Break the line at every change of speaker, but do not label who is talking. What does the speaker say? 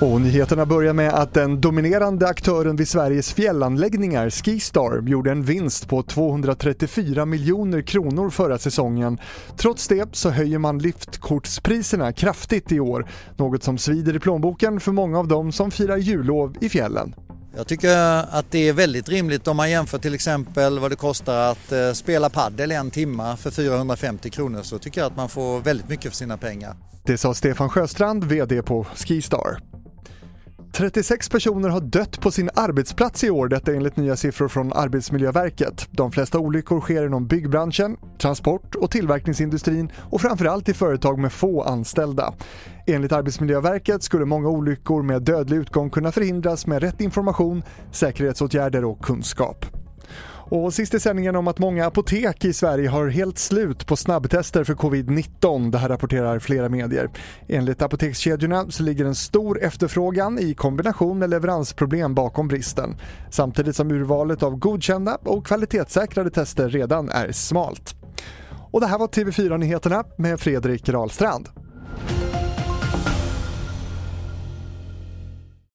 Och nyheterna börjar med att den dominerande aktören vid Sveriges fjällanläggningar, Skistar, gjorde en vinst på 234 miljoner kronor förra säsongen. Trots det så höjer man liftkortspriserna kraftigt i år, något som svider i plånboken för många av dem som firar jullov i fjällen.
Jag tycker att det är väldigt rimligt om man jämför till exempel vad det kostar att eh, spela paddel en timme för 450 kronor så tycker jag att man får väldigt mycket för sina pengar.
Det sa Stefan Sjöstrand, VD på Skistar. 36 personer har dött på sin arbetsplats i år, detta enligt nya siffror från Arbetsmiljöverket. De flesta olyckor sker inom byggbranschen, transport och tillverkningsindustrin och framförallt i företag med få anställda. Enligt Arbetsmiljöverket skulle många olyckor med dödlig utgång kunna förhindras med rätt information, säkerhetsåtgärder och kunskap. Och sist i sändningen om att många apotek i Sverige har helt slut på snabbtester för covid-19. Det här rapporterar flera medier. Enligt apotekskedjorna så ligger en stor efterfrågan i kombination med leveransproblem bakom bristen. Samtidigt som urvalet av godkända och kvalitetssäkrade tester redan är smalt. Och det här var TV4 Nyheterna med Fredrik Rahlstrand.